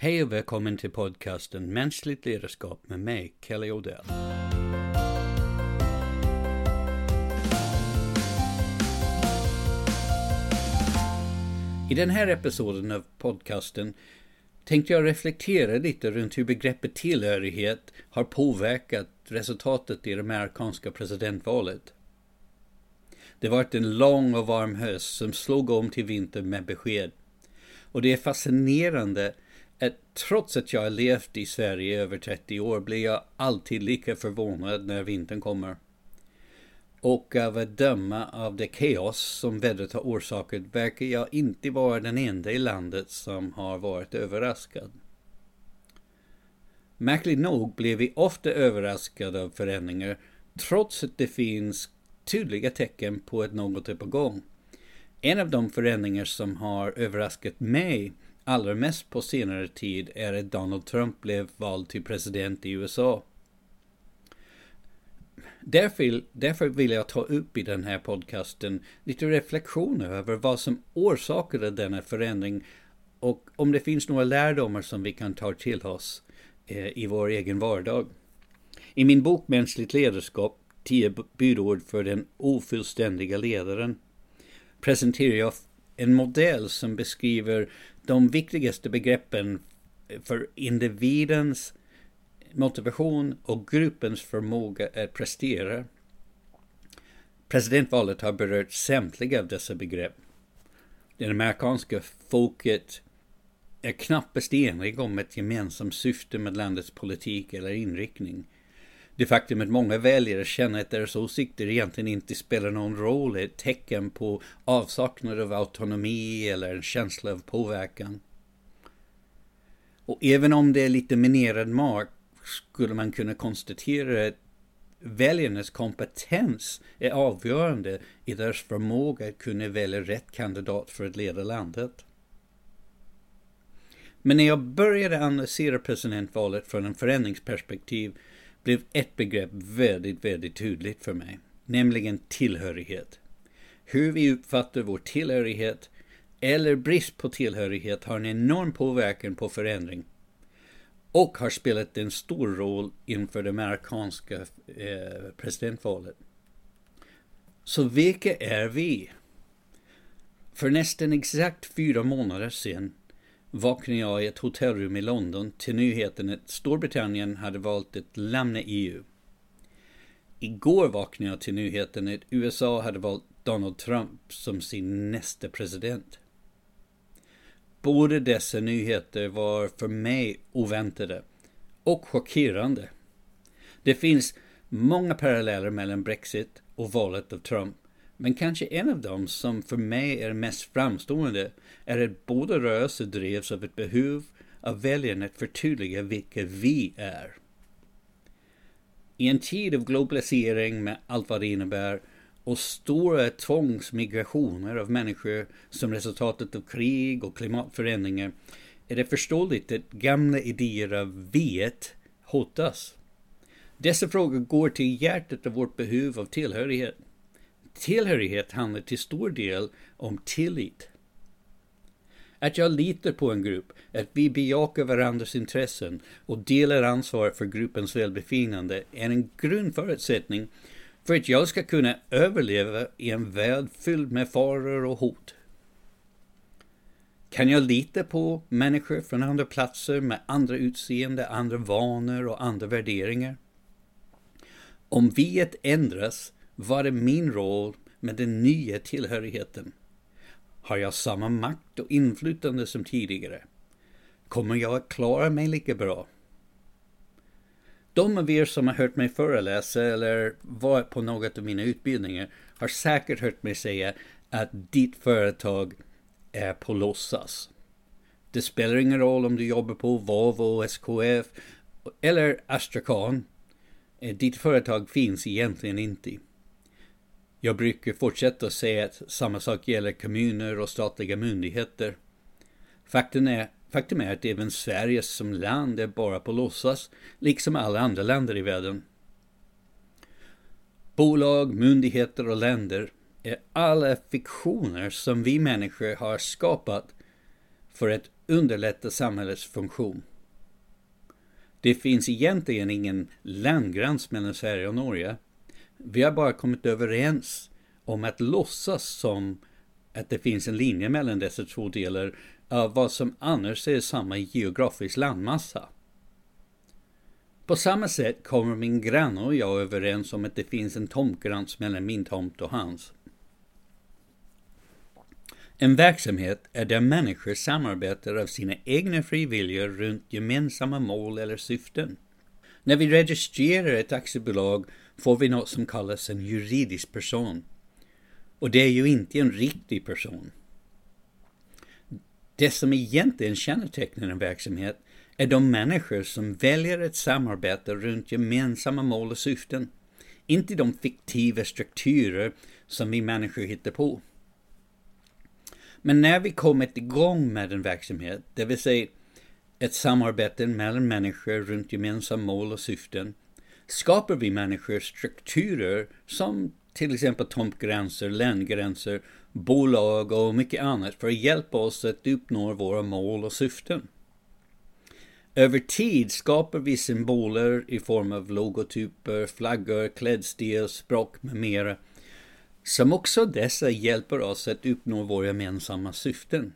Hej och välkommen till podcasten Mänskligt ledarskap med mig, Kelly Odell. I den här episoden av podcasten tänkte jag reflektera lite runt hur begreppet tillhörighet har påverkat resultatet i det amerikanska presidentvalet. Det varit en lång och varm höst som slog om till vinter med besked. Och det är fascinerande trots att jag har levt i Sverige i över 30 år blir jag alltid lika förvånad när vintern kommer. Och av att döma av det kaos som vädret har orsakat verkar jag inte vara den enda i landet som har varit överraskad. Märkligt nog blir vi ofta överraskade av förändringar trots att det finns tydliga tecken på att något är på gång. En av de förändringar som har överraskat mig allra mest på senare tid är att Donald Trump blev vald till president i USA. Därför, därför vill jag ta upp i den här podcasten lite reflektioner över vad som orsakade denna förändring och om det finns några lärdomar som vi kan ta till oss eh, i vår egen vardag. I min bok Mänskligt ledarskap, 10 budord för den ofullständiga ledaren, presenterar jag en modell som beskriver de viktigaste begreppen för individens motivation och gruppens förmåga att prestera. Presidentvalet har berört samtliga av dessa begrepp. Det amerikanska folket är knappast enig om ett gemensamt syfte med landets politik eller inriktning. Det faktum att många väljare känner att deras åsikter egentligen inte spelar någon roll är ett tecken på avsaknad av autonomi eller en känsla av påverkan. Och även om det är lite minerad mark skulle man kunna konstatera att väljarnas kompetens är avgörande i deras förmåga att kunna välja rätt kandidat för att leda landet. Men när jag började analysera presidentvalet från en förändringsperspektiv blev ett begrepp väldigt, väldigt tydligt för mig, nämligen tillhörighet. Hur vi uppfattar vår tillhörighet eller brist på tillhörighet har en enorm påverkan på förändring och har spelat en stor roll inför det amerikanska eh, presidentvalet. Så vilka är vi? För nästan exakt fyra månader sedan vaknade jag i ett hotellrum i London till nyheten att Storbritannien hade valt att lämna EU. Igår vaknade jag till nyheten att USA hade valt Donald Trump som sin nästa president. Båda dessa nyheter var för mig oväntade och chockerande. Det finns många paralleller mellan Brexit och valet av Trump. Men kanske en av dem som för mig är mest framstående är att båda rörelser drevs av ett behov av väljarna att förtydliga vilka vi är. I en tid av globalisering med allt vad det innebär och stora tvångsmigrationer av människor som resultatet av krig och klimatförändringar är det förståeligt att gamla idéer av viet hotas. Dessa frågor går till hjärtat av vårt behov av tillhörighet. Tillhörighet handlar till stor del om tillit. Att jag litar på en grupp, att vi bejakar varandras intressen och delar ansvar för gruppens välbefinnande är en grundförutsättning för att jag ska kunna överleva i en värld fylld med faror och hot. Kan jag lita på människor från andra platser med andra utseende, andra vanor och andra värderingar? Om viet ändras, vad är min roll med den nya tillhörigheten? Har jag samma makt och inflytande som tidigare? Kommer jag att klara mig lika bra? De av er som har hört mig föreläsa eller varit på något av mina utbildningar har säkert hört mig säga att ditt företag är på låtsas. Det spelar ingen roll om du jobbar på Volvo, SKF eller Astrakhan. Eh, ditt företag finns egentligen inte. Jag brukar fortsätta säga att samma sak gäller kommuner och statliga myndigheter. Faktum är Faktum är att även Sverige som land är bara på låtsas, liksom alla andra länder i världen. Bolag, myndigheter och länder är alla fiktioner som vi människor har skapat för att underlätta samhällets funktion. Det finns egentligen ingen landgräns mellan Sverige och Norge. Vi har bara kommit överens om att låtsas som att det finns en linje mellan dessa två delar av vad som annars är samma geografisk landmassa. På samma sätt kommer min granne och jag överens om att det finns en tomtgräns mellan min tomt och hans. En verksamhet är där människor samarbetar av sina egna friviljor runt gemensamma mål eller syften. När vi registrerar ett aktiebolag får vi något som kallas en juridisk person. Och det är ju inte en riktig person. Det som egentligen kännetecknar en verksamhet är de människor som väljer att samarbeta runt gemensamma mål och syften. Inte de fiktiva strukturer som vi människor hittar på. Men när vi kommit igång med en verksamhet, det vill säga ett samarbete mellan människor runt gemensamma mål och syften, skapar vi människor strukturer som till exempel tomtgränser, ländgränser, bolag och mycket annat för att hjälpa oss att uppnå våra mål och syften. Över tid skapar vi symboler i form av logotyper, flaggor, klädstil, språk med mera som också dessa hjälper oss att uppnå våra gemensamma syften.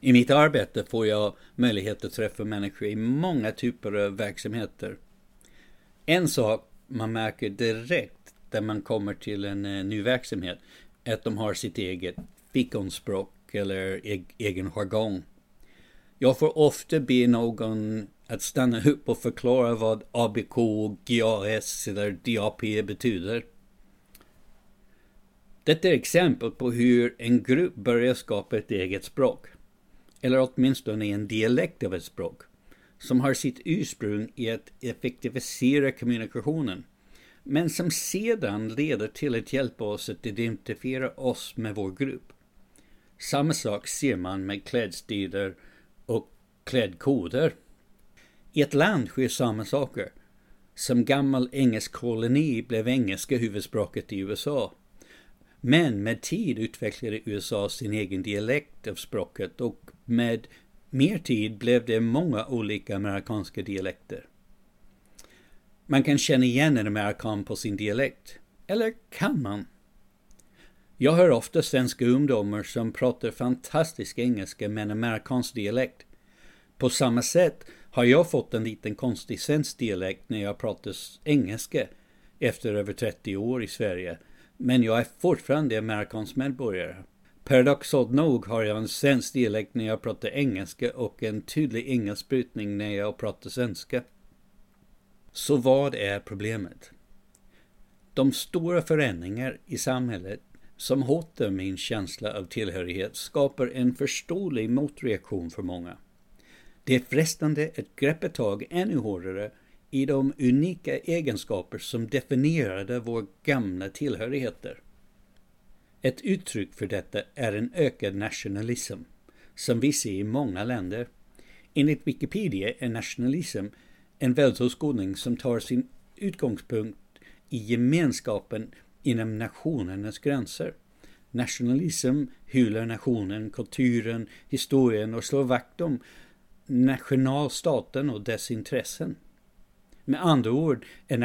I mitt arbete får jag möjlighet att träffa människor i många typer av verksamheter. En sak man märker direkt när man kommer till en eh, ny verksamhet är att de har sitt eget fikonspråk eller egen jargong. Jag får ofta be någon att stanna upp och förklara vad ABK, GAS eller DAP betyder. Detta är exempel på hur en grupp börjar skapa ett eget språk, eller åtminstone en dialekt av ett språk, som har sitt ursprung i att effektivisera kommunikationen, men som sedan leder till att hjälpa oss att identifiera oss med vår grupp. Samma sak ser man med klädstilar och klädkoder. I ett land sker samma saker. Som gammal engelsk koloni blev engelska huvudspråket i USA. Men med tid utvecklade USA sin egen dialekt av språket och med mer tid blev det många olika amerikanska dialekter. Man kan känna igen en amerikan på sin dialekt. Eller kan man? Jag hör ofta svenska ungdomar som pratar fantastisk engelska med en amerikansk dialekt. På samma sätt har jag fått en liten konstig svensk dialekt när jag pratar engelska efter över 30 år i Sverige men jag är fortfarande amerikansk medborgare. Paradoxalt nog har jag en svensk dialekt när jag pratar engelska och en tydlig engelsk brytning när jag pratar svenska. Så vad är problemet? De stora förändringar i samhället som hotar min känsla av tillhörighet skapar en förståelig motreaktion för många. Det är frestande att greppa tag ännu hårdare i de unika egenskaper som definierade våra gamla tillhörigheter. Ett uttryck för detta är en ökad nationalism, som vi ser i många länder. Enligt Wikipedia är nationalism en världsåskådning som tar sin utgångspunkt i gemenskapen inom nationernas gränser. Nationalism hyllar nationen, kulturen, historien och slår vakt om nationalstaten och dess intressen. Med andra ord är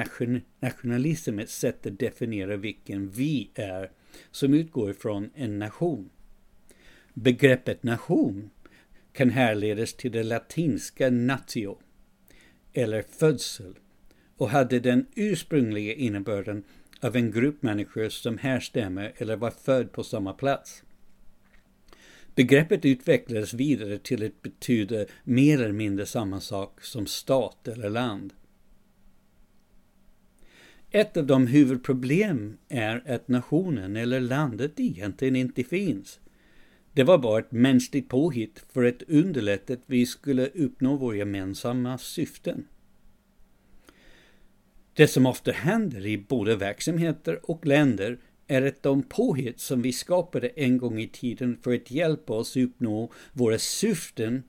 nationalism ett sätt att definiera vilken vi är som utgår från en nation. Begreppet nation kan härledas till det latinska natio, eller födsel, och hade den ursprungliga innebörden av en grupp människor som härstämmer eller var född på samma plats. Begreppet utvecklades vidare till att betyda mer eller mindre samma sak som stat eller land. Ett av de huvudproblem är att nationen eller landet egentligen inte finns. Det var bara ett mänskligt påhitt för att underlätta att vi skulle uppnå våra gemensamma syften. Det som ofta händer i både verksamheter och länder är att de påhitt som vi skapade en gång i tiden för att hjälpa oss uppnå våra syften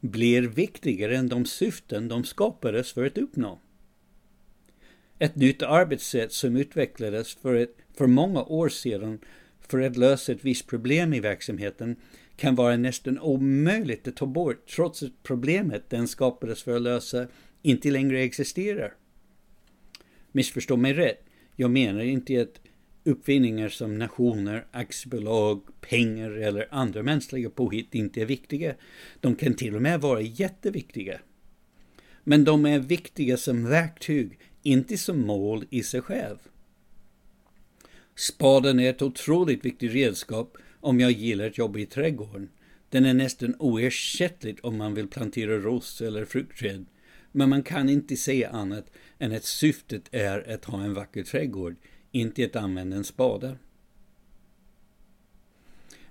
blir viktigare än de syften de skapades för att uppnå. Ett nytt arbetssätt som utvecklades för, ett, för många år sedan för att lösa ett visst problem i verksamheten kan vara nästan omöjligt att ta bort trots att problemet den skapades för att lösa inte längre existerar. Missförstå mig rätt, jag menar inte att uppfinningar som nationer, aktiebolag, pengar eller andra mänskliga påhitt inte är viktiga. De kan till och med vara jätteviktiga. Men de är viktiga som verktyg, inte som mål i sig själv. Spaden är ett otroligt viktigt redskap om jag gillar att jobba i trädgården. Den är nästan oersättlig om man vill plantera ros eller fruktträd. Men man kan inte säga annat än att syftet är att ha en vacker trädgård, inte att använda en spade.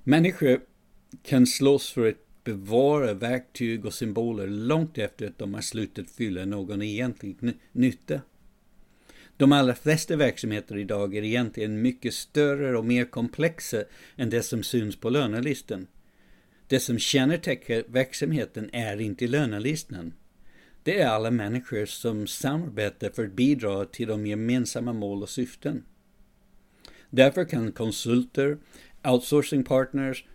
Människor kan slåss för att bevara verktyg och symboler långt efter att de har slutat fylla någon egentlig nytta. De allra flesta verksamheter idag är egentligen mycket större och mer komplexa än det som syns på lönelistan. Det som kännetecknar verksamheten är inte lönelistan. Det är alla människor som samarbetar för att bidra till de gemensamma mål och syften. Därför kan konsulter, outsourcingpartners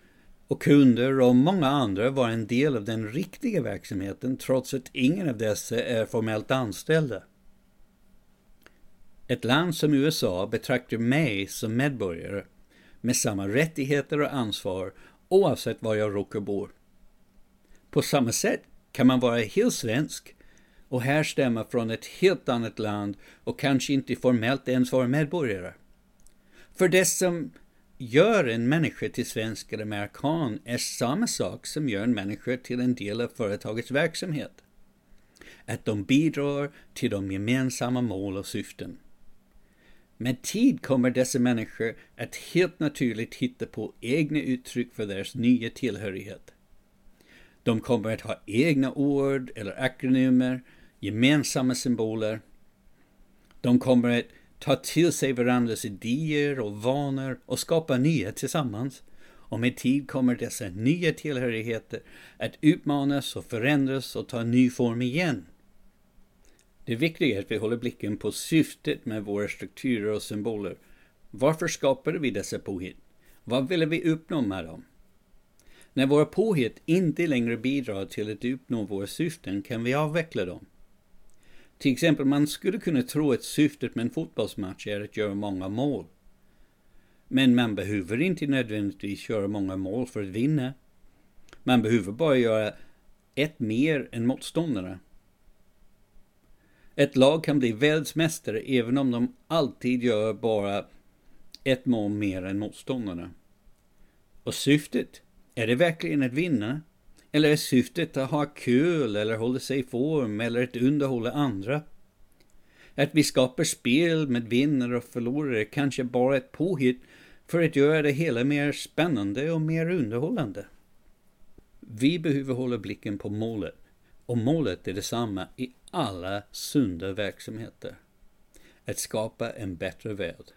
och kunder och många andra vara en del av den riktiga verksamheten trots att ingen av dessa är formellt anställda. Ett land som USA betraktar mig som medborgare med samma rättigheter och ansvar oavsett var jag råkar bo. På samma sätt kan man vara helt svensk och härstamma från ett helt annat land och kanske inte formellt ens vara medborgare. För det som gör en människa till svensk eller amerikan är samma sak som gör en människa till en del av företagets verksamhet. Att de bidrar till de gemensamma mål och syften. Med tid kommer dessa människor att helt naturligt hitta på egna uttryck för deras nya tillhörighet. De kommer att ha egna ord eller akronymer, gemensamma symboler. De kommer att ta till sig varandras idéer och vanor och skapa nya tillsammans. Och med tid kommer dessa nya tillhörigheter att utmanas och förändras och ta ny form igen. Det viktiga är att vi håller blicken på syftet med våra strukturer och symboler. Varför skapade vi dessa påhitt? Vad ville vi uppnå med dem? När våra påhitt inte längre bidrar till att uppnå våra syften kan vi avveckla dem. Till exempel, man skulle kunna tro att syftet med en fotbollsmatch är att göra många mål. Men man behöver inte nödvändigtvis göra många mål för att vinna. Man behöver bara göra ett mer än motståndarna. Ett lag kan bli världsmästare även om de alltid gör bara ett mål mer än motståndarna. Och syftet, är det verkligen att vinna? Eller är syftet att ha kul eller hålla sig i form eller att underhålla andra? Att vi skapar spel med vinnare och förlorare kanske bara ett påhitt för att göra det hela mer spännande och mer underhållande. Vi behöver hålla blicken på målet och målet är detsamma i alla sunda verksamheter. Att skapa en bättre värld.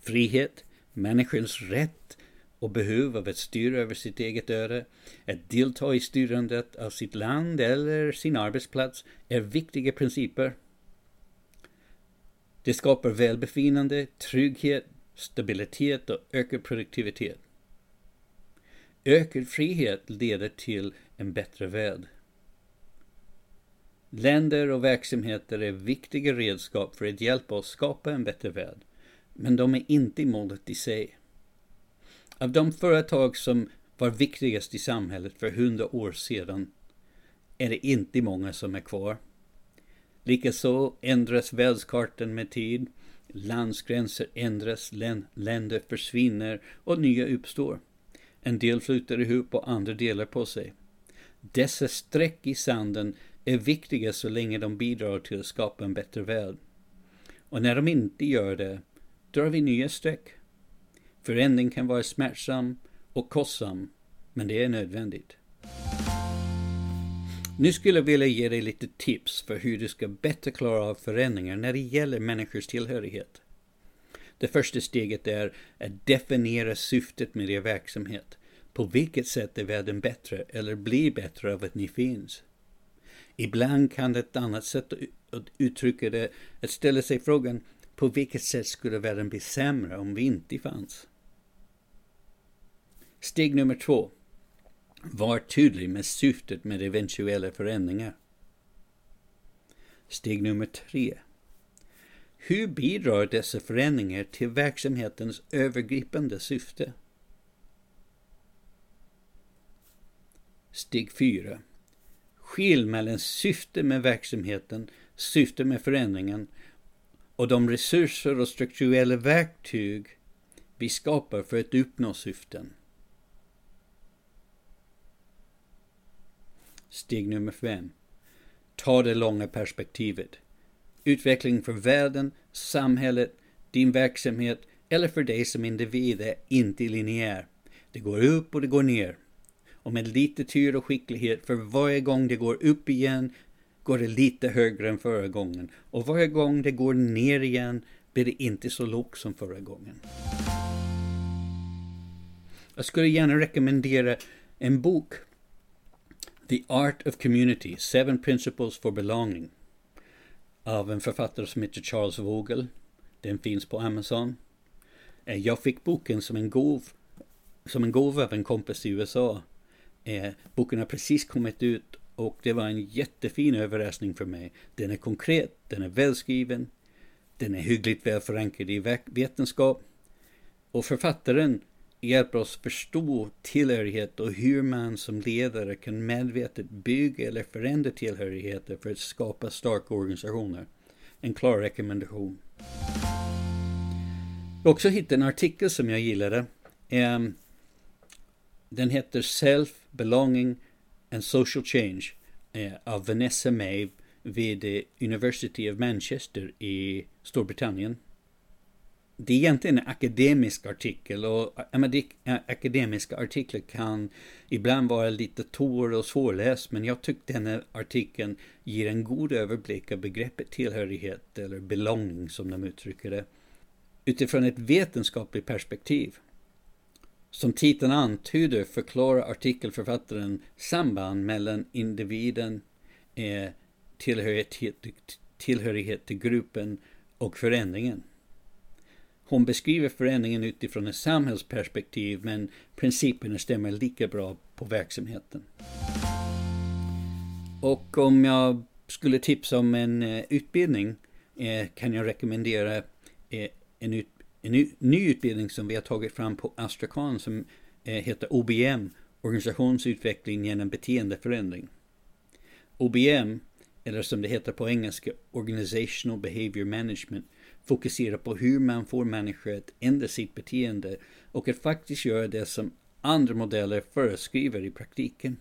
Frihet, människans rätt och behov av att styra över sitt eget öde, att delta i styrandet av sitt land eller sin arbetsplats är viktiga principer. Det skapar välbefinnande, trygghet, stabilitet och ökad produktivitet. Ökad frihet leder till en bättre värld. Länder och verksamheter är viktiga redskap för att hjälpa oss skapa en bättre värld, men de är inte målet i sig. Av de företag som var viktigast i samhället för hundra år sedan är det inte många som är kvar. Likaså ändras världskartan med tid, landsgränser ändras, länder försvinner och nya uppstår. En del flyter ihop och andra delar på sig. Dessa streck i sanden är viktiga så länge de bidrar till att skapa en bättre värld. Och när de inte gör det, drar vi nya streck. Förändring kan vara smärtsam och kostsam, men det är nödvändigt. Nu skulle jag vilja ge dig lite tips för hur du ska bättre klara av förändringar när det gäller människors tillhörighet. Det första steget är att definiera syftet med din verksamhet. På vilket sätt är världen bättre eller blir bättre av att ni finns? Ibland kan ett annat sätt att uttrycka det att ställa sig frågan på vilket sätt skulle världen bli sämre om vi inte fanns? Steg nummer två. Var tydlig med syftet med eventuella förändringar. Steg nummer tre. Hur bidrar dessa förändringar till verksamhetens övergripande syfte? Steg 4. Skilj mellan syfte med verksamheten, syfte med förändringen och de resurser och strukturella verktyg vi skapar för att uppnå syften. Steg nummer 5. Ta det långa perspektivet. Utveckling för världen, samhället, din verksamhet eller för dig som individ är inte linjär. Det går upp och det går ner. Och med lite tur och skicklighet för varje gång det går upp igen går det lite högre än förra gången. Och varje gång det går ner igen blir det inte så lågt som förra gången. Jag skulle gärna rekommendera en bok. The Art of Community, Seven Principles for Belonging. Av en författare som heter Charles Vogel. Den finns på Amazon. Eh, jag fick boken som en gåva som en gåva av en kompis i USA. Eh, boken har precis kommit ut och det var en jättefin överraskning för mig. Den är konkret, den är välskriven, den är hyggligt väl förankrad i vetenskap. Och författaren hjälper oss förstå tillhörighet och hur man som ledare kan medvetet bygga eller förändra tillhörigheter för att skapa starka organisationer. En klar rekommendation. Jag har också hittat en artikel som jag gillade. Ehm, den heter Self, Belonging and Social Change eh, av Vanessa May vid University of Manchester i Storbritannien det är egentligen en akademisk artikel och akademiska artiklar kan ibland vara lite torr och svårläst men jag tycker denna artikeln ger en god överblick av begreppet tillhörighet eller belonging som de uttrycker det utifrån ett vetenskapligt perspektiv. Som titeln antyder förklarar artikelförfattaren samband mellan individen, eh, tillhörighet, tillhörighet till gruppen och förändringen. Hon beskriver förändringen utifrån ett samhällsperspektiv men principerna stämmer lika bra på verksamheten. Och om jag skulle tipsa om en eh, utbildning eh, kan jag rekommendera eh, en, utbildning en ny utbildning som vi har tagit fram på Astrakhan som eh, heter OBM, Organisationsutveckling genom beteendeförändring. OBM, eller som det heter på engelska, Organizational Behavior Management, fokuserar på hur man får människor att ändra sitt beteende och att faktiskt göra det som andra modeller föreskriver i praktiken.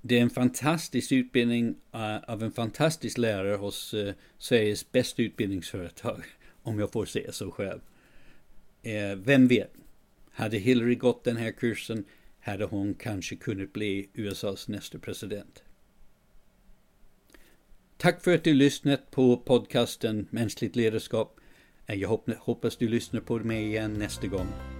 Det är en fantastisk utbildning uh, av en fantastisk lärare hos uh, Sveriges bästa utbildningsföretag, om jag får säga så själv. Eh, vem vet, hade Hillary gått den här kursen hade hon kanske kunnat bli USAs nästa president. Tack för att du lyssnat på podcasten Mänskligt ledarskap. Jag hoppas du lyssnar på mig igen nästa gång.